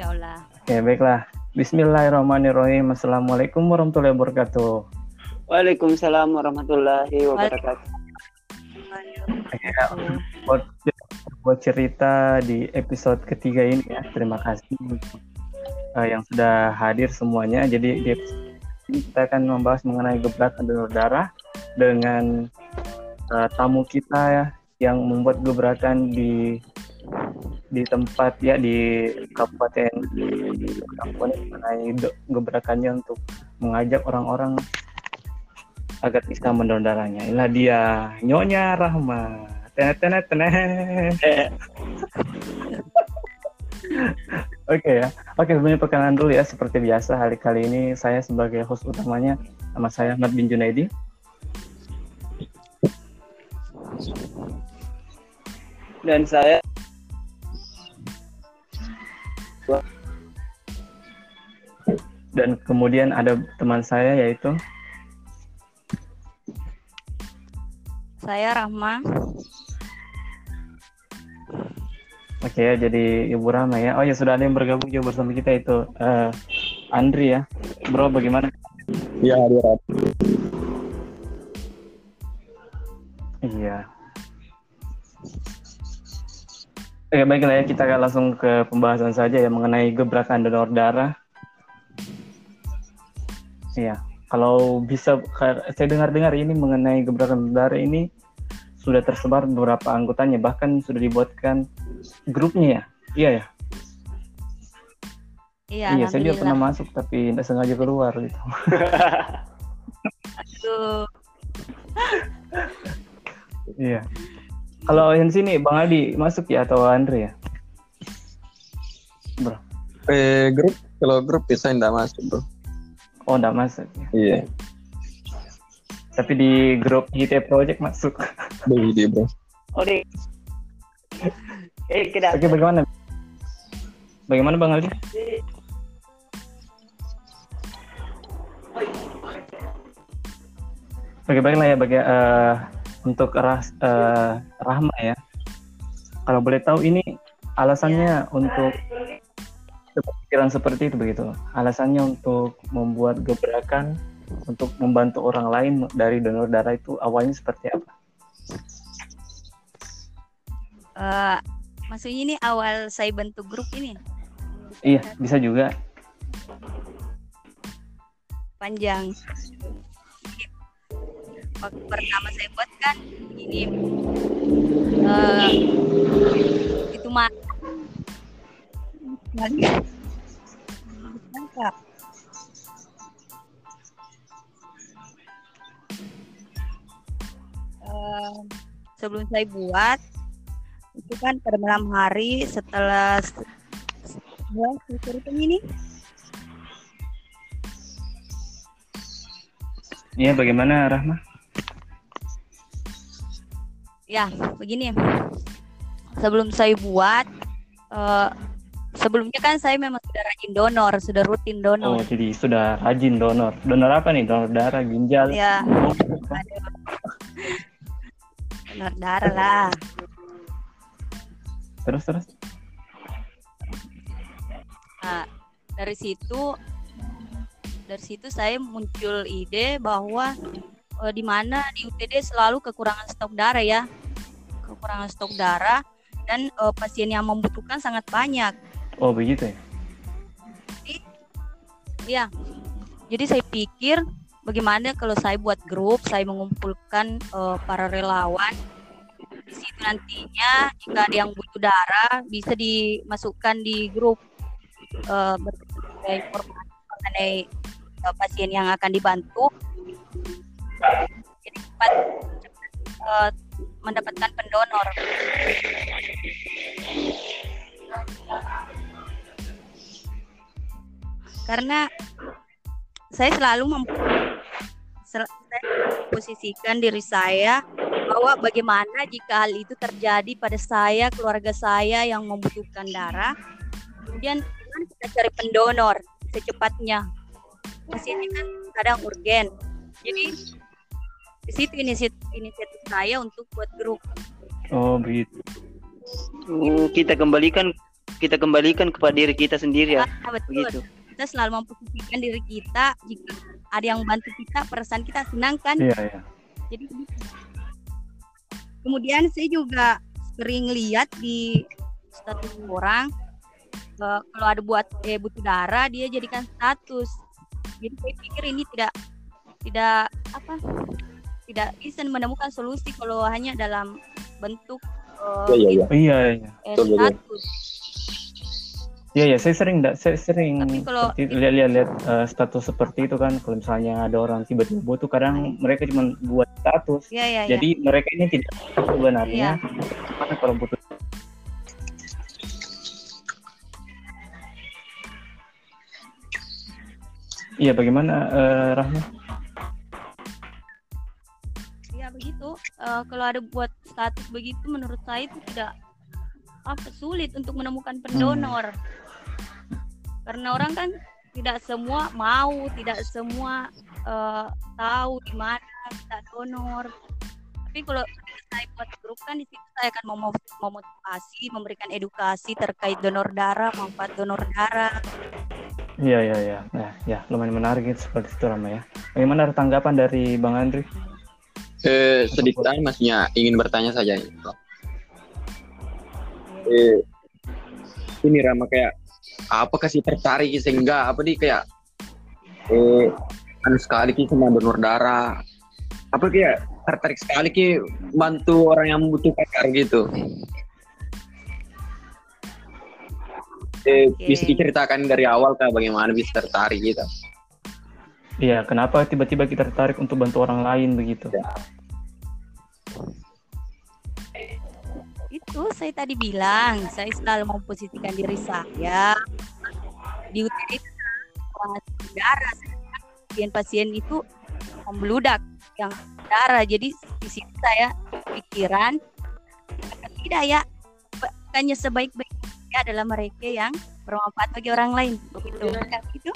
insya Allah. Oke, baiklah. Bismillahirrahmanirrahim. Assalamualaikum warahmatullahi wabarakatuh. Waalaikumsalam warahmatullahi wabarakatuh. Ya, buat, buat cerita di episode ketiga ini ya. Terima kasih untuk uh, yang sudah hadir semuanya. Jadi di episode ini kita akan membahas mengenai gebrakan donor darah dengan uh, tamu kita ya yang membuat gebrakan di di tempat ya di kabupaten kabupaten mengenai gebrakannya untuk mengajak orang-orang agar bisa mendonor. Inilah dia Nyonya Rahma. Tenet tenet tenet. Oke ya. Oke sebelumnya perkenalan dulu ya seperti biasa hari kali ini saya sebagai host utamanya nama saya Ahmad bin Junaidi. Dan saya dan kemudian ada teman saya yaitu Saya Rahma. Oke ya, jadi Ibu Rahma ya. Oh ya sudah ada yang bergabung juga bersama kita itu uh, Andri ya. Bro bagaimana? Iya, dia Iya. Oke baiklah ya kita akan langsung ke pembahasan saja ya mengenai gebrakan donor darah. Iya. Kalau bisa, saya dengar-dengar ini mengenai gebrakan darah ini sudah tersebar beberapa anggotanya, bahkan sudah dibuatkan grupnya ya. Iya ya. Iya, iya saya juga pernah masuk tapi tidak sengaja keluar gitu. Aduh. iya. Kalau yang sini Bang Adi masuk ya atau Andre ya? Bro. Eh grup kalau grup bisa tidak masuk bro. Oh, enggak masuk. Ya. Iya. Tapi di grup IT Project masuk. Di di bro. Oh, di. Eh, kita. Oke, bagaimana? Bagaimana Bang Aldi? Oke, baiklah ya bagi uh, untuk ras, uh, Rahma ya. Kalau boleh tahu ini alasannya ya. untuk pikiran seperti itu begitu. Alasannya untuk membuat gebrakan untuk membantu orang lain dari donor darah itu awalnya seperti apa? Uh, maksudnya ini awal saya bentuk grup ini? Iya, bisa juga. Panjang waktu pertama saya buat kan ini uh, itu mah uh, sebelum saya buat itu kan pada malam hari setelah setelah saya ini Iya, bagaimana Rahma? ya begini sebelum saya buat uh, sebelumnya kan saya memang sudah rajin donor sudah rutin donor. Oh jadi sudah rajin donor. Donor apa nih? Donor darah ginjal? Ya. Donor darah lah. Terus terus? Nah dari situ dari situ saya muncul ide bahwa uh, di mana di UTD selalu kekurangan stok darah ya. Kekurangan stok darah dan uh, pasien yang membutuhkan sangat banyak. Oh begitu ya? Iya. Jadi saya pikir bagaimana kalau saya buat grup, saya mengumpulkan uh, para relawan di situ nantinya jika ada yang butuh darah bisa dimasukkan di grup uh, informasi mengenai uh, pasien yang akan dibantu jadi cepat, uh, mendapatkan pendonor. Karena saya selalu mem saya posisikan diri saya bahwa bagaimana jika hal itu terjadi pada saya, keluarga saya yang membutuhkan darah, kemudian kita cari pendonor secepatnya. Masih ini kan kadang urgen, jadi di situ inisiatif, inisiatif saya untuk buat grup. Oh begitu. Hmm, kita kembalikan kita kembalikan kepada diri kita sendiri ya. Ah, betul. Begitu. Kita selalu memposisikan diri kita jika ada yang bantu kita, perasaan kita senang kan? Iya, iya. Jadi begitu. Kemudian saya juga sering lihat di status orang eh, kalau ada buat eh, butuh darah dia jadikan status. Jadi saya pikir ini tidak tidak apa tidak bisa menemukan solusi kalau hanya dalam bentuk eh, Iya, iya, iya. Iya, iya. eh, Betul, betul. status. Iya, iya, saya sering enggak saya sering Tapi kalau lihat-lihat lihat, eh, status seperti itu kan kalau misalnya ada orang tiba-tiba butuh kadang mereka cuma buat status. Iya iya iya. Jadi mereka ini tidak sebenarnya Iya. mana kalau butuh Iya, bagaimana eh, Rahma? Ya begitu. Eh, kalau ada buat status begitu, menurut saya itu tidak apa sulit untuk menemukan pendonor. Karena orang kan tidak semua mau, tidak semua eh, tahu di mana kita donor. Tapi kalau saya buat grup kan di situ saya akan memo- memotivasi, memberikan edukasi terkait donor darah, manfaat donor darah. Iya, iya, iya. Nah, ya, lumayan menarik itu seperti itu Rahma ya. Bagaimana ada tanggapan dari Bang Andri? Eh, sedikit aja maksudnya ingin bertanya saja. Eh, ini Rama kayak apa kasih tertarik sehingga apa nih kayak eh anu sekali ki sama donor darah. apa kayak tertarik sekali ki bantu orang yang membutuhkan kayak gitu. Eh, Oke. bisa diceritakan dari awal kak bagaimana bisa tertarik gitu? Iya, kenapa tiba-tiba kita tertarik untuk bantu orang lain begitu? Itu saya tadi bilang, saya selalu memposisikan diri saya di UTI itu darah. Pasien-pasien itu membludak yang darah. Jadi di situ saya pikiran tidak ya bukannya sebaik-baiknya adalah mereka yang bermanfaat bagi orang lain. Begitu. Kan Gitu.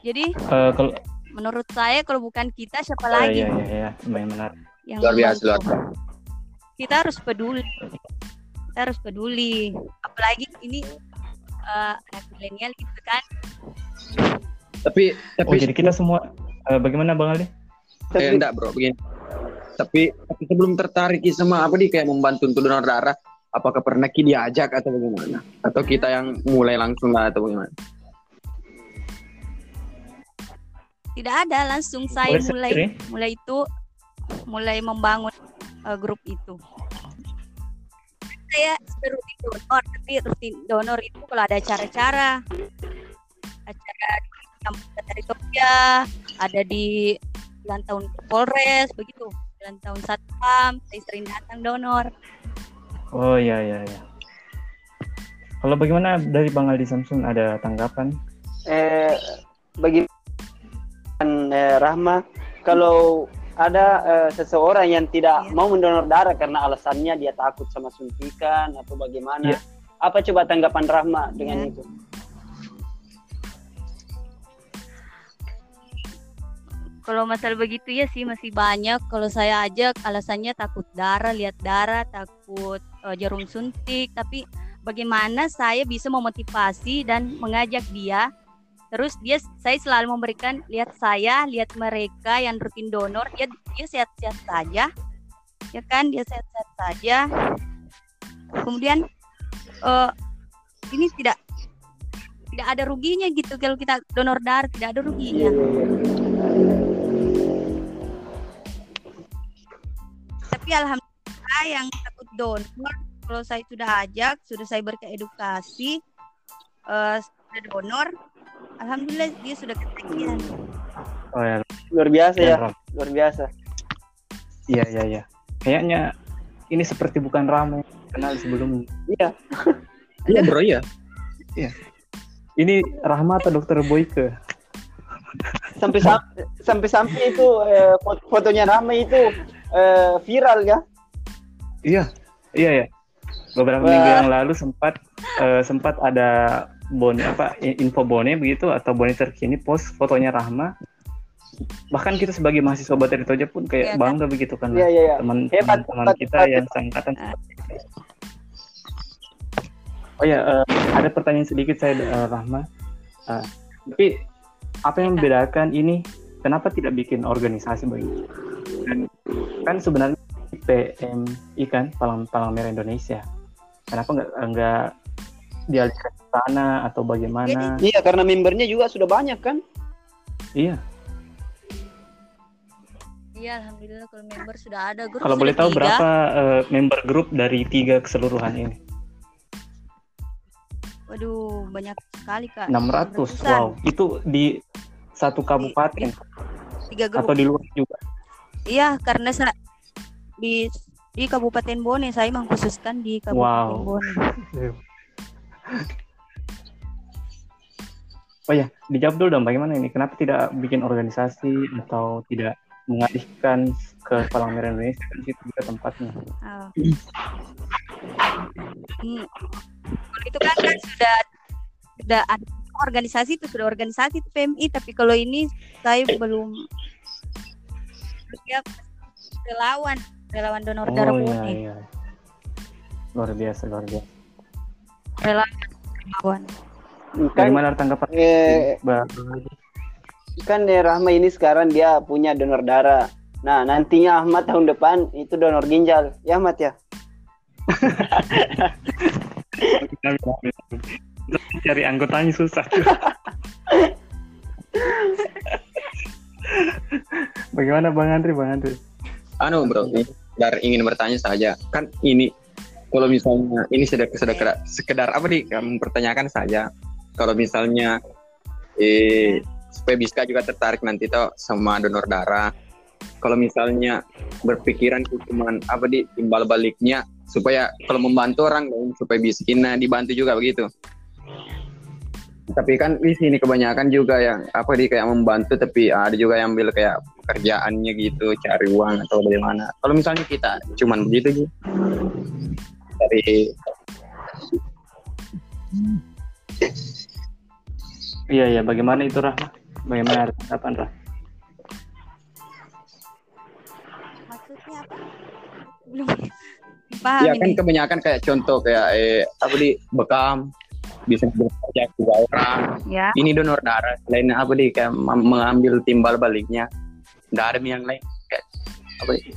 Jadi Eh, kalau menurut saya kalau bukan kita siapa eh, lagi iya, iya, iya, menarik. yang luar biasa luar biasa kita harus peduli kita harus peduli apalagi ini eh, anak milenial gitu kan tapi tapi Oh, jadi kita semua eh, bagaimana Bang Aldi? Eh, Tapi enggak bro, begini. Tapi, tapi sebelum tertarik sama apa nih kayak membantu untuk donor darah, apakah pernah Ki diajak atau bagaimana? Atau kita yang mulai langsung lah atau bagaimana? Tidak ada langsung saya Boleh mulai sendiri? mulai itu mulai membangun eh, grup itu saya rutin donor tapi rutin donor itu kalau ada acara-acara acara dari Tokyo ada di ulang tahun Polres begitu ulang tahun Satpam saya sering datang donor Oh iya iya iya. Kalau bagaimana dari Bang Aldi Samsun ada tanggapan? eh, bagi eh, Rahma, kalau ada eh, seseorang yang tidak Iya. mau mendonor darah karena alasannya dia takut sama suntikan atau bagaimana, Iya. apa coba tanggapan Rahma dengan Iya. itu? Kalau masalah begitu ya sih masih banyak. Kalau saya aja alasannya takut darah, lihat darah, takut eh, jarum suntik. Tapi bagaimana saya bisa memotivasi dan mengajak dia? Terus dia, saya selalu memberikan lihat saya, lihat mereka yang rutin donor, dia dia sehat-sehat saja, ya kan? Dia sehat-sehat saja. Kemudian eh, ini tidak tidak ada ruginya gitu kalau kita donor darah tidak ada ruginya. tapi alhamdulillah yang takut donor kalau saya sudah ajak sudah saya berikan edukasi eh sudah donor alhamdulillah dia sudah ketagihan Oh ya, Luar biasa ya, Ram. luar biasa. Iya iya iya. Kayaknya ini seperti bukan yang kenal sebelumnya. Iya, Iya bro ya. Ini Rahma atau Dokter Boyke? sampai sampai sampai sampai itu eh, fot- fotonya Rahma itu eh, viral ya. Iya iya ya. Beberapa Wah. minggu yang lalu sempat eh, sempat ada bone apa info bone begitu atau bone terkini post fotonya Rahma bahkan kita sebagai mahasiswa Bateri Toja pun kayak Iya kan? bangga begitu kan Iya iya iya. teman-teman Hebat, kita hebat, yang seangkatan. Ah. Oh ya, eh, ada pertanyaan sedikit saya eh, Rahma. Eh, tapi apa yang membedakan ini? Kenapa tidak bikin organisasi bagi? Dan kan sebenarnya PMI kan Palang Palang Merah Indonesia. Kenapa nggak nggak dialihkan sana atau bagaimana? Iya karena membernya juga sudah banyak kan. Iya. Iya, alhamdulillah kalau member sudah ada. Grup Kalau boleh tahu tiga. berapa eh, member grup dari tiga keseluruhan ini? Waduh, banyak sekali kak. 600. Ratusan. Wow, itu di satu kabupaten Tiga grup. atau di luar juga. Iya, karena sa- di di Kabupaten Bone saya mengkhususkan di Kabupaten Wow. Bone. Oh ya, dijawab dulu dong bagaimana ini? Kenapa tidak bikin organisasi atau tidak mengalihkan ke Palang Merah Indonesia kan situ juga tempatnya. Oh. Hmm. Kalau itu kan, kan sudah sudah ada organisasi itu sudah organisasi itu PMI tapi kalau ini saya belum siap relawan relawan donor darah Oh iya Bone iya. Luar biasa, luar biasa. relawan Kan Bagaimana tanggapan eh, kan Rahma ini sekarang dia punya donor darah. Nah nantinya Ahmad tahun depan itu donor ginjal. Ya Ahmad ya. Cari anggotanya susah. Bagaimana Bang Andri, Bang Andri? anu bro sekedar ingin bertanya saja kan ini kalau misalnya ini sudah sekedar sekedar apa nih mempertanyakan saja kalau misalnya eh supaya bisa juga tertarik nanti toh sama donor darah. Kalau misalnya berpikiran cuman apa di timbal baliknya supaya kalau membantu orang lain supaya bisa kena dibantu juga begitu. Tapi kan di sini kebanyakan juga yang apa di kayak membantu tapi ada juga yang ambil kayak pekerjaannya gitu cari uang atau bagaimana. Kalau misalnya kita cuman begitu gitu dari Iya iya, bagaimana itu Rahma? Bagaimana tanggapan Rah? maksudnya apa? Belum paham ya kan ini kebanyakan kayak contoh kayak eh apa di bekam. Bisa bekerja dua orang. Ya. Ini donor darah. Selain apa di kayak mengambil timbal baliknya. Ada yang lain kayak apa di?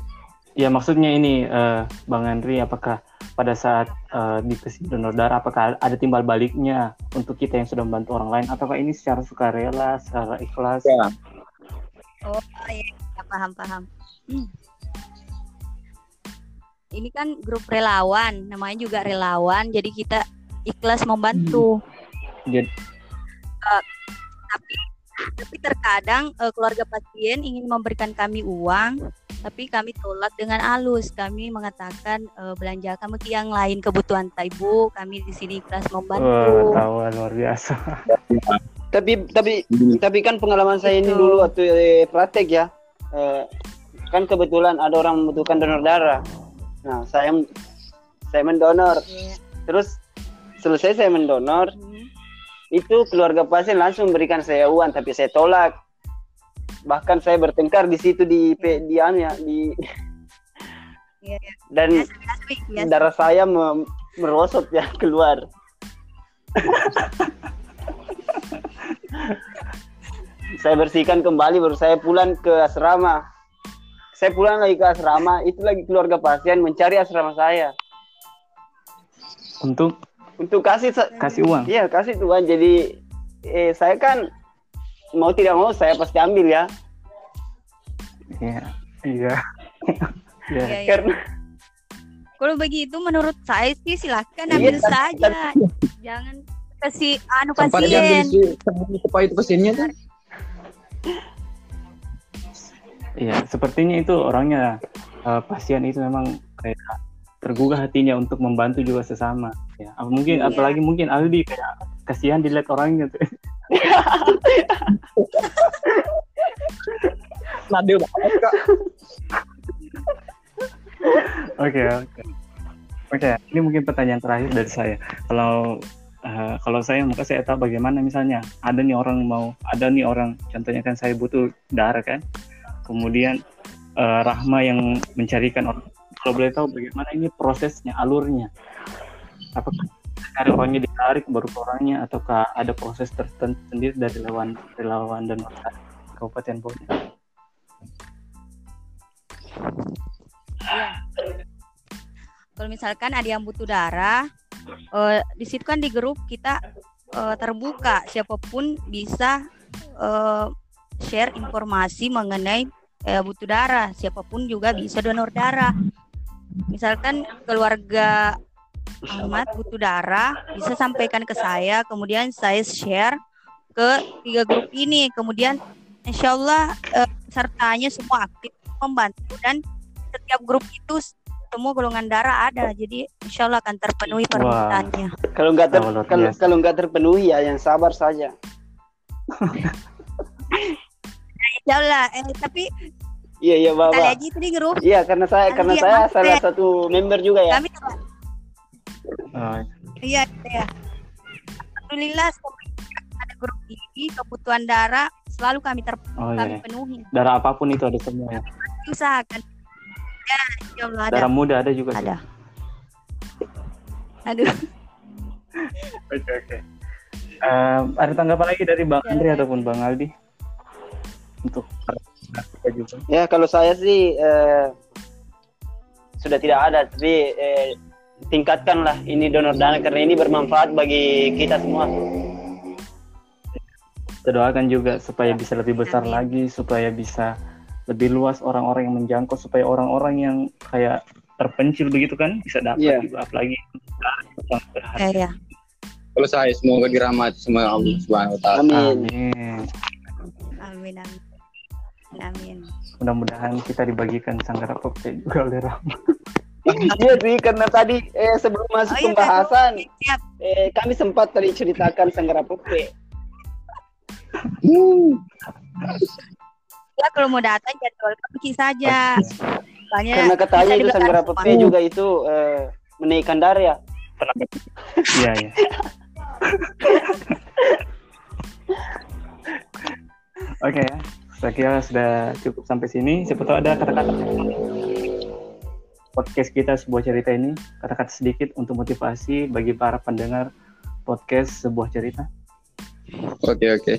Ya maksudnya ini eh, Bang Andri, apakah pada saat eh, dikasih donor darah, apakah ada timbal baliknya untuk kita yang sudah membantu orang lain, ataukah ini secara sukarela, secara ikhlas? ya oh iya ya, paham paham Hmm. ini kan grup relawan namanya juga relawan jadi kita ikhlas membantu Jadi, tapi tapi terkadang eh, keluarga pasien ingin memberikan kami uang tapi kami tolak dengan halus kami mengatakan eh, belanjakan ke yang lain kebutuhan ibu kami di sini wah, membantu tahu luar biasa. Tapi tapi tapi kan pengalaman saya ini Gitu. dulu waktu eh, praktek ya. Eh, kan kebetulan ada orang membutuhkan donor darah. Nah saya saya mendonor. Iya. Terus selesai saya mendonor, Hmm. Itu keluarga pasien langsung berikan saya uang tapi saya tolak. Bahkan saya bertengkar di situ di pe- di anu ya, di Iya, iya. dan Biasa, biasa, biasa. darah saya me- merosot ya keluar. Saya bersihkan kembali baru saya pulang ke asrama. Saya pulang lagi ke asrama itu lagi keluarga pasien mencari asrama saya. Untuk untuk kasih kasih uang. Iya kasih Tuhan. Jadi eh, saya kan mau tidak mau saya pasti ambil ya. Iya. Iya. Iya. Iya, iya. Karena Kalau begitu menurut saya sih silakan Iya, ambil tapi- saja. Jangan kasih anu pasien. apa itu pasiennya tuh Iya, sepertinya itu orangnya eh, pasien itu memang kayak tergugah hatinya untuk membantu juga sesama. Ya, apa mungkin Iya. apalagi mungkin Aldi kayak kasihan dilihat orangnya tuh. nadil banget kak Oke, oke. Oke, ini mungkin pertanyaan terakhir dari saya. Kalau eh, kalau saya maka saya tahu bagaimana misalnya ada nih orang mau ada nih orang contohnya kan saya butuh darah kan kemudian eh, Rahma yang mencarikan orang kalau boleh tahu bagaimana ini prosesnya alurnya apakah cari orangnya ditarik baru orangnya ataukah ada proses tertentu sendiri dari relawan relawan dan Kabupaten Bone Iya. Kalau misalkan ada yang butuh darah, eh, di situ kan di grup kita eh, terbuka, siapa pun bisa eh, share informasi mengenai eh, butuh darah, siapa pun juga bisa donor darah. Misalkan keluarga Ahmad butuh darah, bisa sampaikan ke saya, kemudian saya share ke tiga grup ini, kemudian insya Allah eh, pesertanya semua aktif membantu dan setiap grup itu semua golongan darah ada. Jadi insya Allah akan terpenuhi permintaannya. Kalau nggak ter, Oh, kalau kalau nggak terpenuhi ya yang sabar saja. insya Allah. Eh, tapi Iya iya kali bapak. aja itu di grup Iya karena saya karena ya, saya salah ya. satu member juga ya. kami Eh, iya iya Alhamdulillah ada grup ini kebutuhan darah selalu kami ter oh kami iya penuhi darah apa pun itu ada semua ya usahakan ya insya Allah ada darah muda ada juga sih. ada aduh Oke oke. Eh, ada tanggapan lagi dari Bang Ya, Andri ya. ataupun Bang Aldi untuk juga. Ya kalau saya sih eh, sudah tidak ada tapi eh, tingkatkanlah ini donor darah karena ini bermanfaat bagi kita semua. Kita doakan juga supaya bisa lebih besar Amin. lagi, supaya bisa lebih luas orang-orang yang menjangkau, supaya orang-orang yang kayak terpencil begitu kan bisa dapat Iya. juga apalagi ya ya Kalau saya semoga dirahmati sama Allah Subhanahu wa taala. Amin. Amin. amin amin amin Mudah-mudahan kita dibagikan sanggara pokte juga oleh Rahma. Iya sih karena tadi eh, sebelum masuk Oh, iya, pembahasan siap eh, kami sempat tadi ceritakan Sanggara Pukpe. ya kalau mau datang jadwal kami saja soalnya Karena katanya itu semua. Pukpe juga itu eh, menaikkan darah ya. Iya ya. Oke ya, saya kira sudah cukup sampai sini. Siapa tahu ada kata-kata podcast kita sebuah cerita ini, kata-kata sedikit untuk motivasi bagi para pendengar podcast sebuah cerita. Oke oke.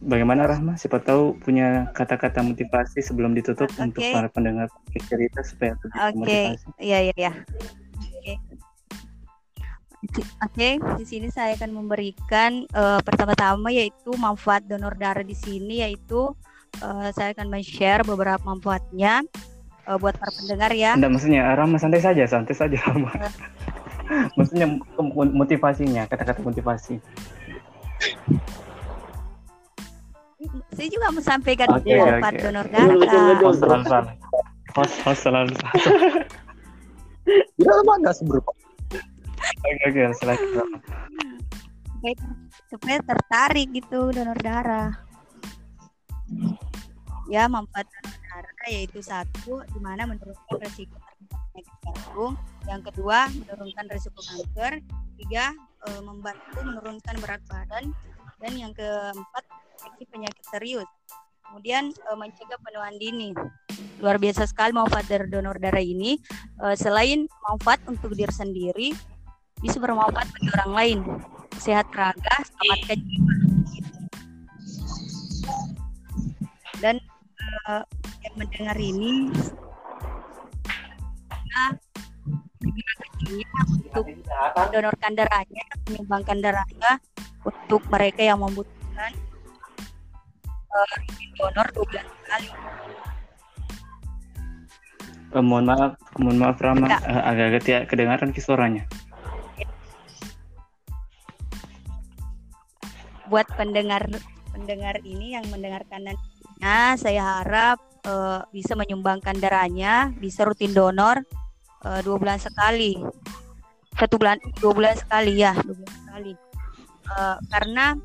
Bagaimana Rahma? Siapa tahu punya kata-kata motivasi sebelum ditutup Oke. untuk para pendengar podcast cerita supaya lebih Oke, termotivasi. iya iya iya. Oke. Oke, di sini saya akan memberikan eh, pertama-tama yaitu manfaat donor darah di sini yaitu eh, saya akan men-share beberapa manfaatnya eh, buat para pendengar ya. Enggak, maksudnya Rahma santai saja, santai saja Rahma. maksudnya mo- motivasinya, kata-kata motivasi. Saya juga mau sampaikan Oke, manfaat oke. donor Betul, betul, darah. betul. Host selalu salah. Host, host selalu salah. Tidak bangga bro. Oke, oke. Rahma. supaya tertarik gitu donor darah. Ya manfaat donor darah yaitu satu di mana menurunkan resiko penyakit jantung, yang kedua menurunkan resiko kanker, tiga eh, membantu menurunkan berat badan, dan yang keempat deteksi penyakit serius. Kemudian eh, mencegah penuaan dini. Luar biasa sekali manfaat dari donor darah ini. Eh, selain manfaat untuk diri sendiri, bisa bermanfaat bagi orang lain sehat raga, selamatkan jiwa. Dan eh, yang mendengar ini, nah, untuk mendonorkan darahnya, menyumbangkan darahnya untuk mereka yang membutuhkan rutin donor 12 kali. Eh, mohon maaf, mohon maaf Rama, Ya. Eh, agak-agak tidak kedengaran suaranya. Buat pendengar pendengar ini yang mendengarkan nantinya saya harap eh, bisa menyumbangkan darahnya bisa rutin donor eh, dua bulan sekali satu bulan dua bulan sekali ya dua bulan sekali Eh, karena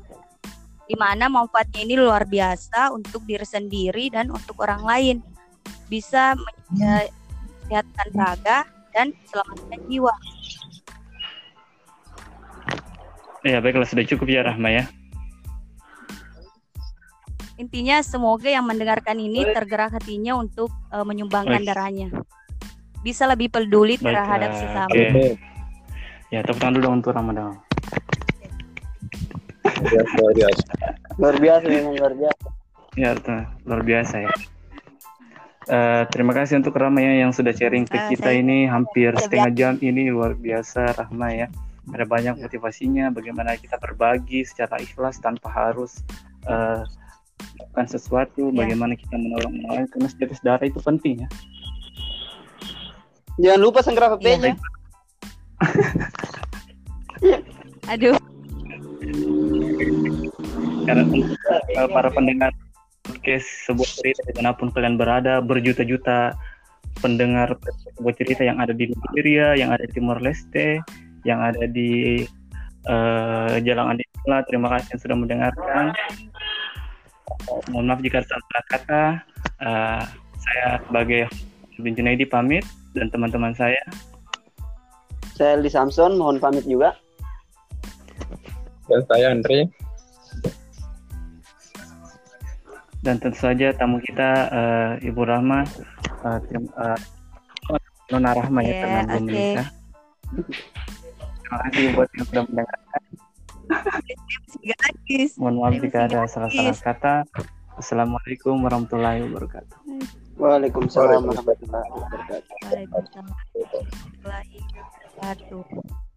di mana manfaatnya ini luar biasa untuk diri sendiri dan untuk orang lain bisa men- eh, sehatkan raga dan selamatkan jiwa. Ya baiklah sudah cukup ya Rahma ya. Intinya semoga yang mendengarkan ini tergerak hatinya untuk eh, menyumbangkan Baik. darahnya. Bisa lebih peduli Baiklah, terhadap sesama. oke. Ya tepuk tangan dulu dong untuk Rahma dong. Luar biasa. Luar biasa memang luar biasa. Ya luar biasa ya. Eh, terima kasih untuk Rahma ya yang sudah sharing ke Eh, kita saya- ini hampir saya setengah jam ini luar biasa Rahma ya. Ada banyak motivasinya bagaimana kita berbagi secara ikhlas tanpa harus eh, melakukan sesuatu, Ya. bagaimana kita menolong orang lain karena status darah itu penting ya. Jangan lupa segera Iya, HP-nya. Aduh, Karena untuk eh, para pendengar podcast sebuah cerita di mana pun kalian berada, berjuta-juta pendengar sebuah cerita yang ada di Nigeria, yang ada di Timor Leste, yang ada di eh, Jalan Andela. Terima kasih yang sudah mendengarkan. Mohon maaf jika ada salah kata. Eh, saya sebagai Bin Junaidi pamit dan teman-teman saya. Saya Aldi Samson, mohon pamit juga. Dan saya Andre. dan tentu saja tamu kita eh, Ibu Rahma eh, terima- eh, Nona Rahma ya Iya, karena belum oke. menikah. Terima kasih buat yang sudah mendengarkan. Gadis. Mohon maaf jika ada salah-salah kata. Assalamualaikum warahmatullahi wabarakatuh. Waalaikumsalam warahmatullahi wabarakatuh. Waalaikumsalam warahmatullahi wabarakatuh.